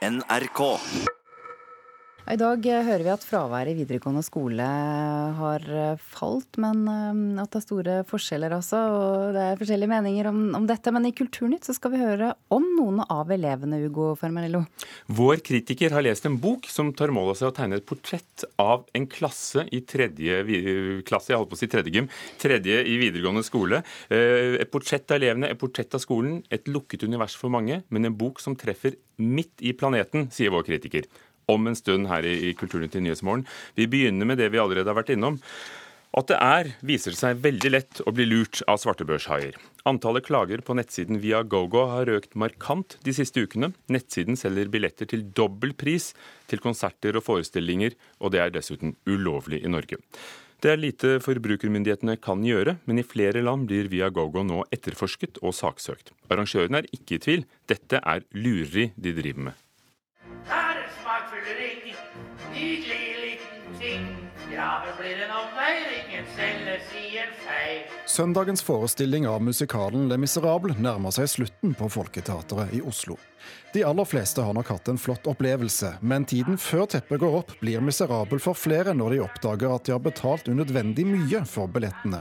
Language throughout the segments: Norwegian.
NRK. I dag eh, hører vi at fraværet i videregående skole har eh, falt, men eh, at det er store forskjeller også. Og det er forskjellige meninger om, om dette. Men i Kulturnytt så skal vi høre om noen av elevene, Ugo Fermanello. Vår kritiker har lest en bok som tar mål av seg å tegne et portrett av en klasse i tredje klasse, jeg holdt på å si tredje gym, tredje i videregående skole. Et portrett av elevene, et portrett av skolen. Et lukket univers for mange, men en bok som treffer midt i planeten, sier vår kritiker om en stund her i Kulturnytt i Nyhetsmorgen. Vi begynner med det vi allerede har vært innom. At det er, viser seg veldig lett å bli lurt av svartebørshaier. Antallet klager på nettsiden via GoGo har økt markant de siste ukene. Nettsiden selger billetter til dobbel pris til konserter og forestillinger, og det er dessuten ulovlig i Norge. Det er lite forbrukermyndighetene kan gjøre, men i flere land blir Via GoGo nå etterforsket og saksøkt. Arrangørene er ikke i tvil. Dette er lureri de driver med. Søndagens forestilling av musikalen Le Miserable nærmer seg slutten på Folketeatret i Oslo. De aller fleste har nok hatt en flott opplevelse, men tiden før teppet går opp, blir miserabel for flere når de oppdager at de har betalt unødvendig mye for billettene.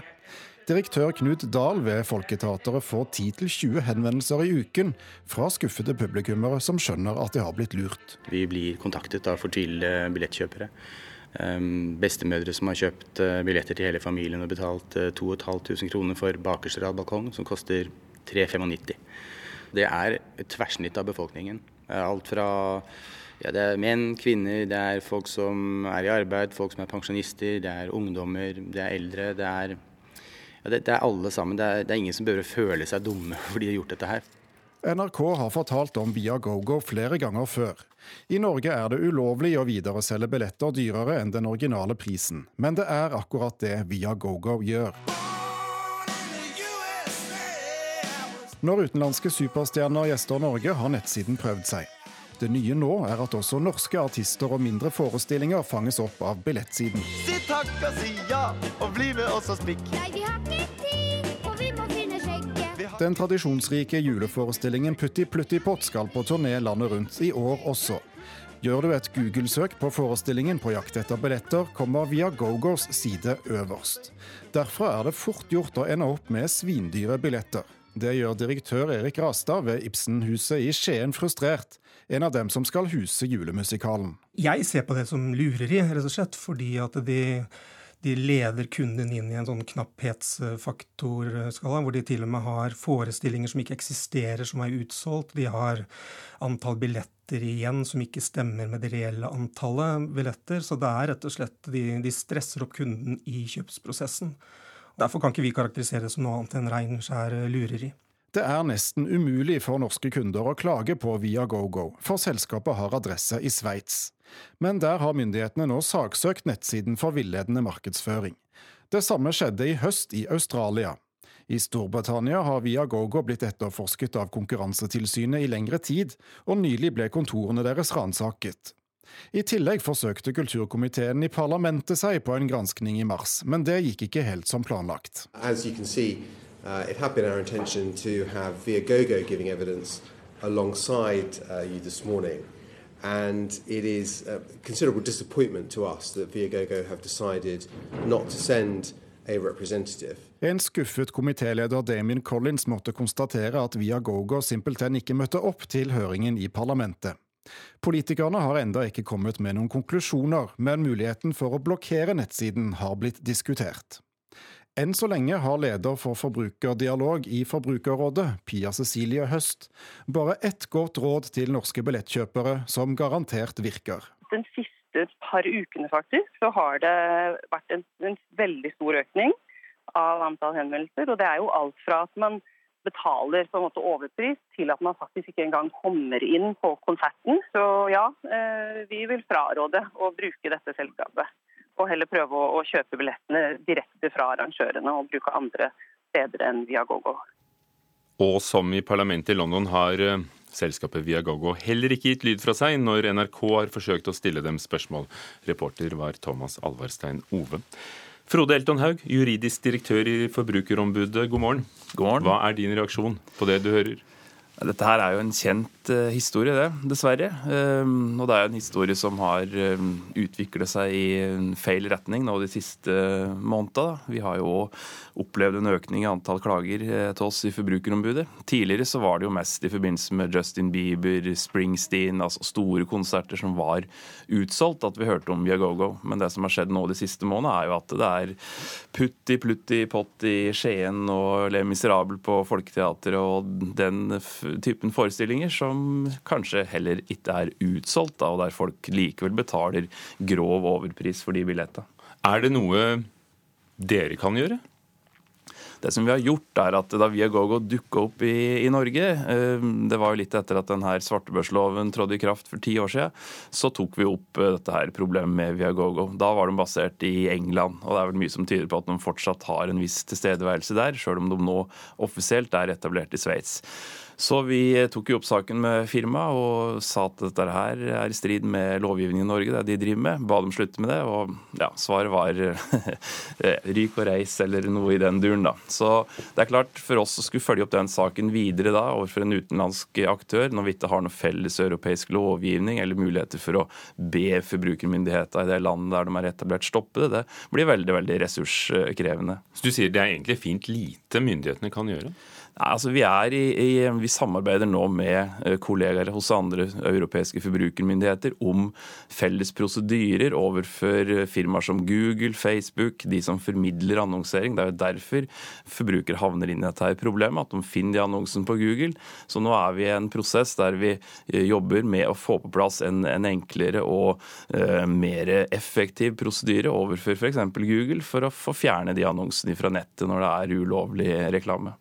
Direktør Knut Dahl ved Folketeatret får 10-20 henvendelser i uken fra skuffede publikummere som skjønner at de har blitt lurt. Vi blir kontaktet av fortvilte billettkjøpere Ehm, bestemødre som har kjøpt eh, billetter til hele familien og betalt 2500 eh, kroner for bakerste rad balkong, som koster 395. Det er et tverrsnitt av befolkningen. Alt fra ja, det er menn, kvinner, det er folk som er i arbeid, folk som er pensjonister, det er ungdommer, det er eldre. Det er, ja, det, det er alle sammen. Det er, det er ingen som behøver føle seg dumme fordi de har gjort dette her. NRK har fortalt om Via GoGo flere ganger før. I Norge er det ulovlig å videreselge billetter dyrere enn den originale prisen, men det er akkurat det Via GoGo gjør. Når utenlandske superstjerner gjester Norge, har nettsiden prøvd seg. Det nye nå er at også norske artister og mindre forestillinger fanges opp av billettsiden. Takk og si ja, og bli med oss og spikk. Nei, vi har ikke tid, og vi må finne skjegget. Den tradisjonsrike juleforestillingen Putti Plutti Pott skal på turné landet rundt i år også. Gjør du et Google-søk på forestillingen på jakt etter billetter, kommer Via Gogos side øverst. Derfor er det fort gjort å ende opp med svindyre billetter. Det gjør direktør Erik Rastad ved Ibsenhuset i Skien frustrert, en av dem som skal huse julemusikalen. Jeg ser på det som lureri, rett og slett, fordi at de de leder kunden inn i en sånn knapphetsfaktorskala, hvor de til og med har forestillinger som ikke eksisterer, som er utsolgt. De har antall billetter igjen som ikke stemmer med det reelle antallet billetter. Så det er rett og slett de, de stresser opp kunden i kjøpsprosessen. Derfor kan ikke vi karakterisere det som noe annet enn rein skjær lureri. Det er nesten umulig for norske kunder å klage på Via GoGo, for selskapet har adresse i Sveits. Men der har myndighetene nå saksøkt nettsiden for villedende markedsføring. Det samme skjedde i høst i Australia. I Storbritannia har Via GoGo blitt etterforsket av Konkurransetilsynet i lengre tid, og nylig ble kontorene deres ransaket. I tillegg forsøkte kulturkomiteen i parlamentet seg på en granskning i mars, men det gikk ikke helt som planlagt. As you can see, Uh, it had been our intention to have Viagogo giving evidence alongside uh, you this morning. And it is a considerable disappointment to us that Viagogo have decided not to send a representative. En skuffet komitéleder Damien Collins måtte konstatere at Viagogo simpelthen ikke møtte opp til høringen i parlamentet. Politikerne har enda ikke kommet med noen konklusjoner, men muligheten for å blokkere nettsiden har blitt diskutert. Enn så lenge har leder for forbrukerdialog i Forbrukerrådet, Pia Cecilie Høst, bare ett godt råd til norske billettkjøpere som garantert virker. Den siste par ukene faktisk, så har det vært en, en veldig stor økning av antall henvendelser. Og det er jo alt fra at man betaler på en måte overpris, til at man faktisk ikke engang kommer inn på konserten. Så ja, eh, vi vil fraråde å bruke dette selskapet og heller prøve å, kjøpe billettene direkte fra arrangørene og bruke andre steder enn Viagogo. Og som i parlamentet i London har eh, selskapet Viagogo heller ikke gitt lyd fra seg når NRK har forsøkt å stille dem spørsmål. Reporter var Thomas Alvarstein Ove. Frode Elton Haug, juridisk direktør i Forbrukerombudet, god morgen. God morgen. Hva er din reaksjon på det du hører? Dette her er jo en kjent uh, historie, det, dessverre. Um, og det er jo en historie som har um, utviklet seg i en feil retning nå de siste månedene. Vi har jo opplevd en økning i antall klager uh, til oss i Forbrukerombudet. Tidligere så var det jo mest i forbindelse med Justin Bieber, Springsteen, altså store konserter som var utsolgt, at vi hørte om Viagogo. Men det som har skjedd nå de siste månedene, er jo at det er Putti, Plutti, Potti, Skien og Le Miserable på Folketeatret og den typen forestillinger som kanskje heller ikke er utsolgt, da, og der folk likevel betaler grov overpris for de billettene. Er det noe dere kan gjøre? Det som vi har gjort, er at da Viagogo dukka opp i, i, Norge, eh, det var jo litt etter at denne svartebørsloven trådte i kraft for ti år siden, så tok vi opp eh, dette her problemet med Viagogo. Da var de basert i England, og det er vel mye som tyder på at de fortsatt har en viss tilstedeværelse der, sjøl om de nå offisielt er etablert i Sveits. Så vi tok jo opp saken med firmaet og sa at dette her er i strid med lovgivningen i Norge, det er de driver med. Ba dem slutte med det, og ja, svaret var ryk og reis eller noe i den duren, da. Så det er klart, for oss å skulle følge opp den saken videre da overfor en utenlandsk aktør, når vi ikke har noe felles europeisk lovgivning eller muligheter for å be forbrukermyndighetene i det landet der de er etablert, stoppe det, det blir veldig, veldig ressurskrevende. Så du sier det er egentlig fint lite myndighetene kan gjøre? Altså vi, i, i, vi, samarbeider nå med eh, kollegaer hos andre europeiske forbrukermyndigheter om felles prosedyrer overfor eh, firmaer som Google, Facebook, de som formidler annonsering. Det er jo derfor forbrukere havner inn i dette problemet, at de finner de annonsen på Google. Så nå er vi i en prosess der vi eh, jobber med å få på plass en, en enklere og uh, mer effektiv prosedyre overfor f.eks. Google, for å få fjerne de annonsene fra nettet når det er ulovlig reklame.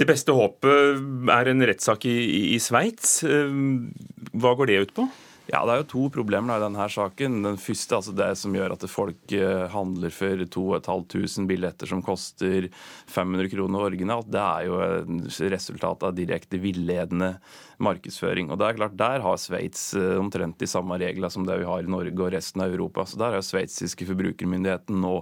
Det beste håpet er en rettssak i, i Sveits. Hva går det ut på? Ja, Det er jo to problemer i denne saken. Den første altså det som gjør at folk eh, handler for 2500 billetter som koster 500 kroner originalt. Det er jo resultatet av direkte villedende markedsføring. Og det er klart, Der har Sveits eh, omtrent de samme reglene som det vi har i Norge og resten av Europa. Så Der har sveitsiske forbrukermyndigheten nå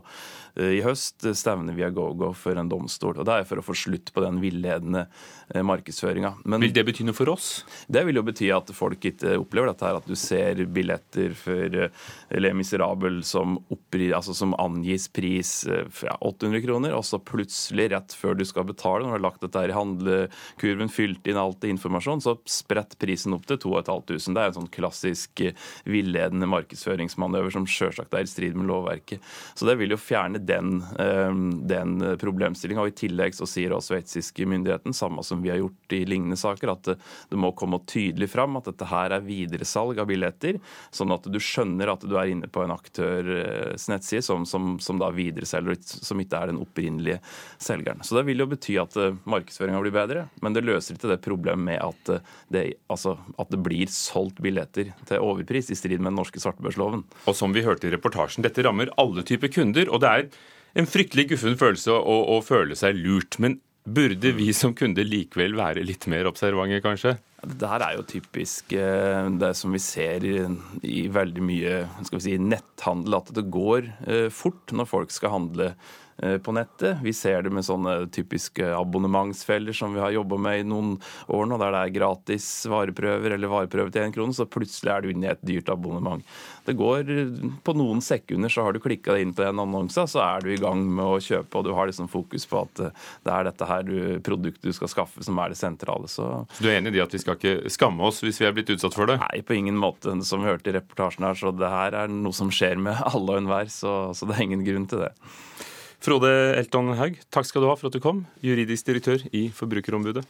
eh, i høst stevner via GoGo for en domstol. og Det er for å få slutt på den villedende markedsføringa. Vil det bety noe for oss? Det vil jo bety at folk ikke opplever dette her, at du ser billetter for Le Miserable som, oppri, altså som angis pris ja, 800 kroner, og så plutselig, rett før du skal betale, når du har lagt dette her i handlekurven, fylt inn alt informasjon, så spredt prisen opp til 2500. Det er en sånn klassisk eh, villedende markedsføringsmanøver som sjølsagt er i strid med lovverket. Så det vil jo fjerne den, eh, den problemstillinga. I tillegg så sier også sveitsiske myndigheten, samme som vi har gjort i lignende saker, at det må komme tydelig fram at dette her er videresalg av billetter, sånn at du skjønner at du er inne på en aktørs nettside som, som, som da videreselger, som ikke er den opprinnelige selgeren. Så det vil jo bety at eh, markedsføringa blir bedre, men det løser ikke det problemet med at det, altså, at det blir solgt billetter til overpris, i strid med den norske svartebørsloven. Og som vi hørte i reportasjen, dette rammer alle typer kunder. og det er en fryktelig guffen følelse å, å føle seg lurt. Men burde vi som kunder likevel være litt mer observante, kanskje? Det her er jo typisk eh, det som vi ser i, i veldig mye si, netthandel, at det går eh, fort når folk skal handle på nettet. Vi ser det med sånne typiske abonnementsfeller som vi har jobba med i noen år nå, der det er gratis vareprøver eller vareprøve til én krone, så plutselig er du inne i et dyrt abonnement. Det går På noen sekunder så har du klikka deg inn på en annonsa, så er du i gang med å kjøpe, og du har liksom fokus på at eh, det er dette her produktet du skal skaffe som er det sentrale. Så, så du er enig i at vi skal ikke skamme oss hvis vi er blitt utsatt for det? Nei, på ingen måte. Som vi hørte i reportasjen her, så det her er noe som skjer med alle og enhver, så, så det er ingen grunn til det. Frode Elton Haug, takk skal du ha for at du kom, juridisk direktør i Forbrukerombudet.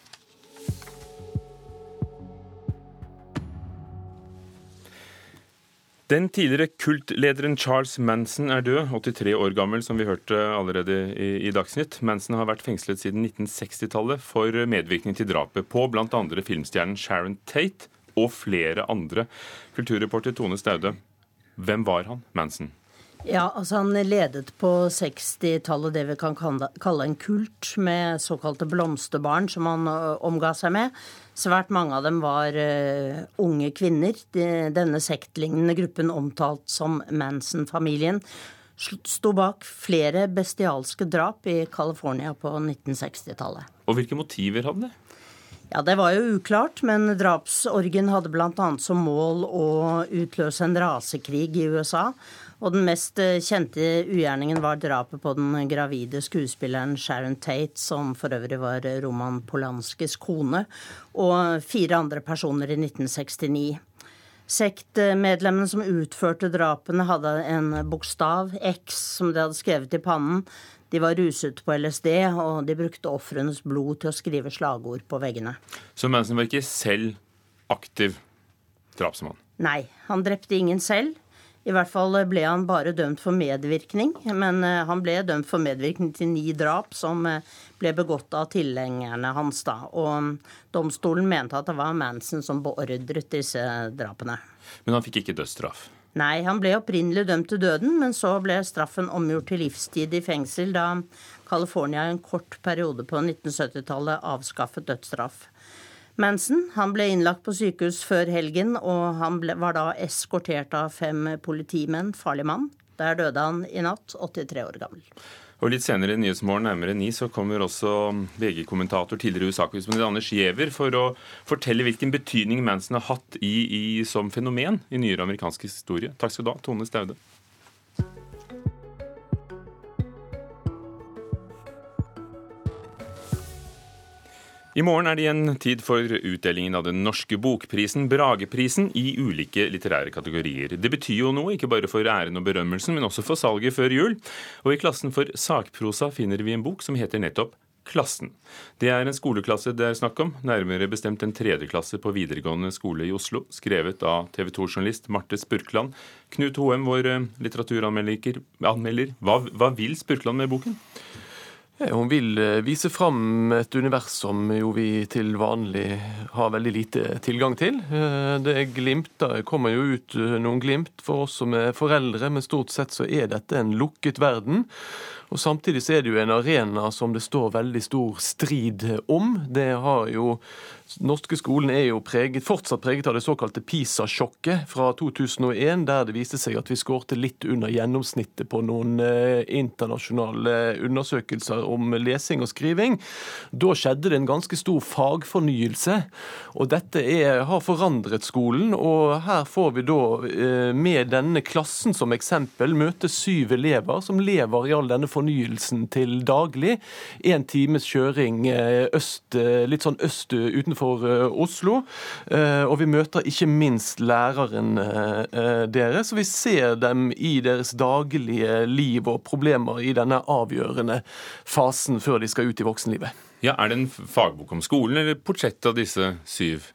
Den tidligere kultlederen Charles Manson er død, 83 år gammel, som vi hørte allerede i, i Dagsnytt. Manson har vært fengslet siden 1960-tallet for medvirkning til drapet på bl.a. filmstjernen Sharon Tate og flere andre. Kulturreporter Tone Staude, hvem var han, Manson? Ja, altså Han ledet på 60-tallet det vi kan kalle en kult, med såkalte blomsterbarn som han omga seg med. Svært mange av dem var uh, unge kvinner. De, denne sektlignende gruppen, omtalt som Manson-familien, sto bak flere bestialske drap i California på 1960-tallet. Og hvilke motiver hadde de? Ja, Det var jo uklart, men drapsorgen hadde bl.a. som mål å utløse en rasekrig i USA. Og den mest eh, kjente ugjerningen var drapet på den gravide skuespilleren Sharon Tate, som for øvrig var Roman Polanskis kone, og fire andre personer i 1969. Sektmedlemmene som utførte drapene, hadde en bokstav, X, som de hadde skrevet i pannen. De var ruset på LSD, og de brukte ofrenes blod til å skrive slagord på veggene. Så Manson var ikke selv aktiv drapsmann? Nei, han drepte ingen selv. I hvert fall ble han bare dømt for medvirkning, men eh, han ble dømt for medvirkning til ni drap som eh, ble begått av tilhengerne hans. da. Og mm, domstolen mente at det var Manson som beordret disse drapene. Men han fikk ikke dødsstraff? Nei, han ble opprinnelig dømt til døden, men så ble straffen omgjort til livstid i fengsel da California en kort periode på 1970-tallet avskaffet dødsstraff. Manson han ble innlagt på sykehus før helgen, og han ble, var da eskortert av fem politimenn. Farlig mann. Der døde han i natt, 83 år gammel. Og Litt senere i Nyhetsmorgen nærmere ni så kommer også VG-kommentator tidligere USA-korrespondent Anders Giæver for å fortelle hvilken betydning Manson har hatt i, i, som fenomen i nyere amerikansk historie. Takk skal du ha, Tone Staude. I morgen er det igjen tid for utdelingen av den norske bokprisen, Brageprisen, i ulike litterære kategorier. Det betyr jo noe, ikke bare for æren og berømmelsen, men også for salget før jul. Og i klassen for sakprosa finner vi en bok som heter nettopp Klassen. Det er en skoleklasse det er snakk om, nærmere bestemt en tredjeklasse på videregående skole i Oslo, skrevet av TV 2-journalist Marte Spurkland. Knut Hoem, vår eh, litteraturanmelder, hva, hva vil Spurkland med boken? Hun vil eh, vise fram et univers som jo vi til vanlig har veldig lite tilgang til. Eh, det glimter, kommer jo ut eh, noen glimt for oss som er foreldre, men stort sett så er dette en lukket verden. Og Samtidig så er det jo en arena som det står veldig stor strid om. Det har jo norske skolen er jo preget, fortsatt preget av det såkalte PISA-sjokket fra 2001, der det viste seg at vi skårte litt under gjennomsnittet på noen eh, internasjonale undersøkelser om lesing og skriving. Da skjedde det en ganske stor fagfornyelse, og dette er, har forandret skolen. Og her får vi da, eh, med denne klassen som eksempel, møte syv elever som lever i all denne fornyelsen til daglig. En times kjøring eh, øst, litt sånn øst utenfor utenfor eh, Oslo. Eh, og vi møter ikke minst læreren eh, deres. Og vi ser dem i deres daglige liv og problemer i denne avgjørende fasen før de skal ut i voksenlivet. Ja, Er det en fagbok om skolen, eller portrett av disse syv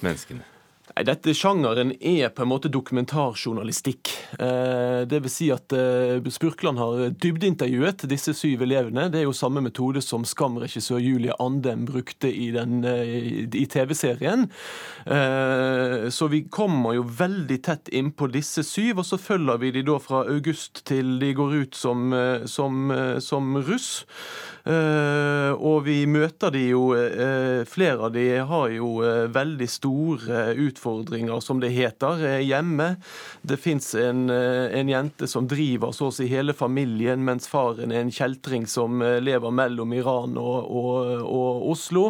menneskene? Dette sjangeren er på en måte dokumentarjournalistikk. Eh, det vil si at eh, Spurkland har dybdeintervjuet disse syv elevene. Det er jo samme metode som Skam-regissør Julie Andem brukte i, eh, i TV-serien. Så vi kommer jo veldig tett innpå disse syv, og så følger vi de da fra august til de går ut som, som, som russ. Og vi møter de jo Flere av de har jo veldig store utfordringer, som det heter, hjemme. Det fins en, en, jente som driver så å si hele familien, mens faren er en kjeltring som lever mellom Iran og, og, og Oslo.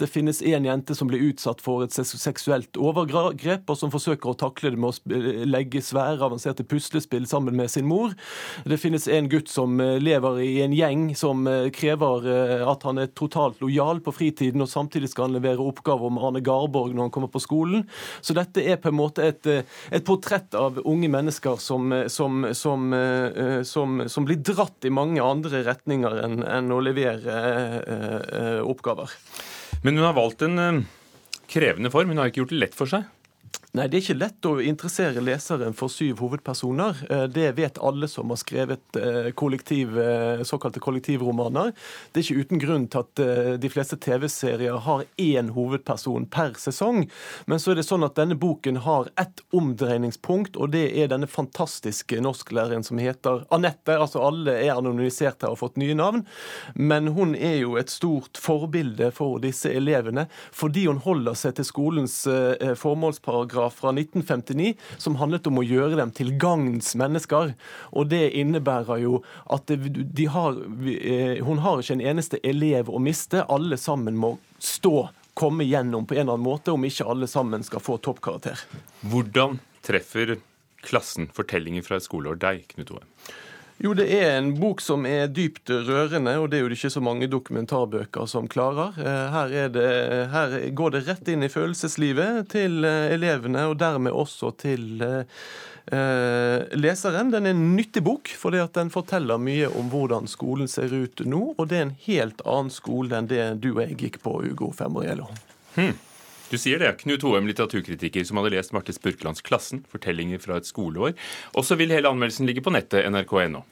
Det finnes en jente som blir utsatt for et seksuelt overgrep, og som forsøker å takle det med å legge svære, avanserte puslespill sammen med sin mor. Det finnes en gutt som lever i en gjeng som krever eh, at han er totalt lojal på fritiden, og samtidig skal han levere oppgave om Arne Garborg når han kommer på skolen. Så dette er på en måte et, eh, et portrett av unge mennesker som, eh, som, som, som, blir dratt i mange andre retninger enn, enn å levere oppgaver. Men hun har valgt en krevende form. Hun har ikke gjort det lett for seg? Nei, Det er ikke lett å interessere leseren for syv hovedpersoner. Eh, det vet alle som har skrevet eh, kollektiv, eh, såkalte kollektivromaner. Det er ikke uten grunn til at de fleste TV-serier har én hovedperson per sesong. Men så er det sånn at denne boken har ett omdreiningspunkt, og det er denne fantastiske norsklæreren som heter Anette. Altså alle er anonymisert her og fått nye navn, men hun er jo et stort forbilde for disse elevene fordi hun holder seg til skolens formålsparagraf fra 1959 som handlet om å gjøre dem til gagns mennesker. Og det innebærer jo at de har, eh, hun har ikke en eneste elev å miste. Alle sammen må stå komme gjennom på en eller annen måte, om ikke alle sammen skal få toppkarakter. Hvordan treffer klassen fortellinger fra et skoleår deg, Knut Oheim? Jo, det er en bok som er dypt rørende, og det er jo ikke så mange dokumentarbøker som klarer. Eh, her, det, her går det rett inn i følelseslivet til eh, elevene, og dermed også til eh, leseren. Den er en nyttig bok, fordi at den forteller mye om hvordan skolen ser ut nå. Og det er en helt annen skole enn det du og jeg gikk på, Ugo Femoriello. Hmm. Du sier det. Knut Hoem, litteraturkritiker, som hadde lest Marte Spurkelands 'Klassen', fortellinger fra et skoleår. Og så vil hele anmeldelsen ligge på nettet nrk.no.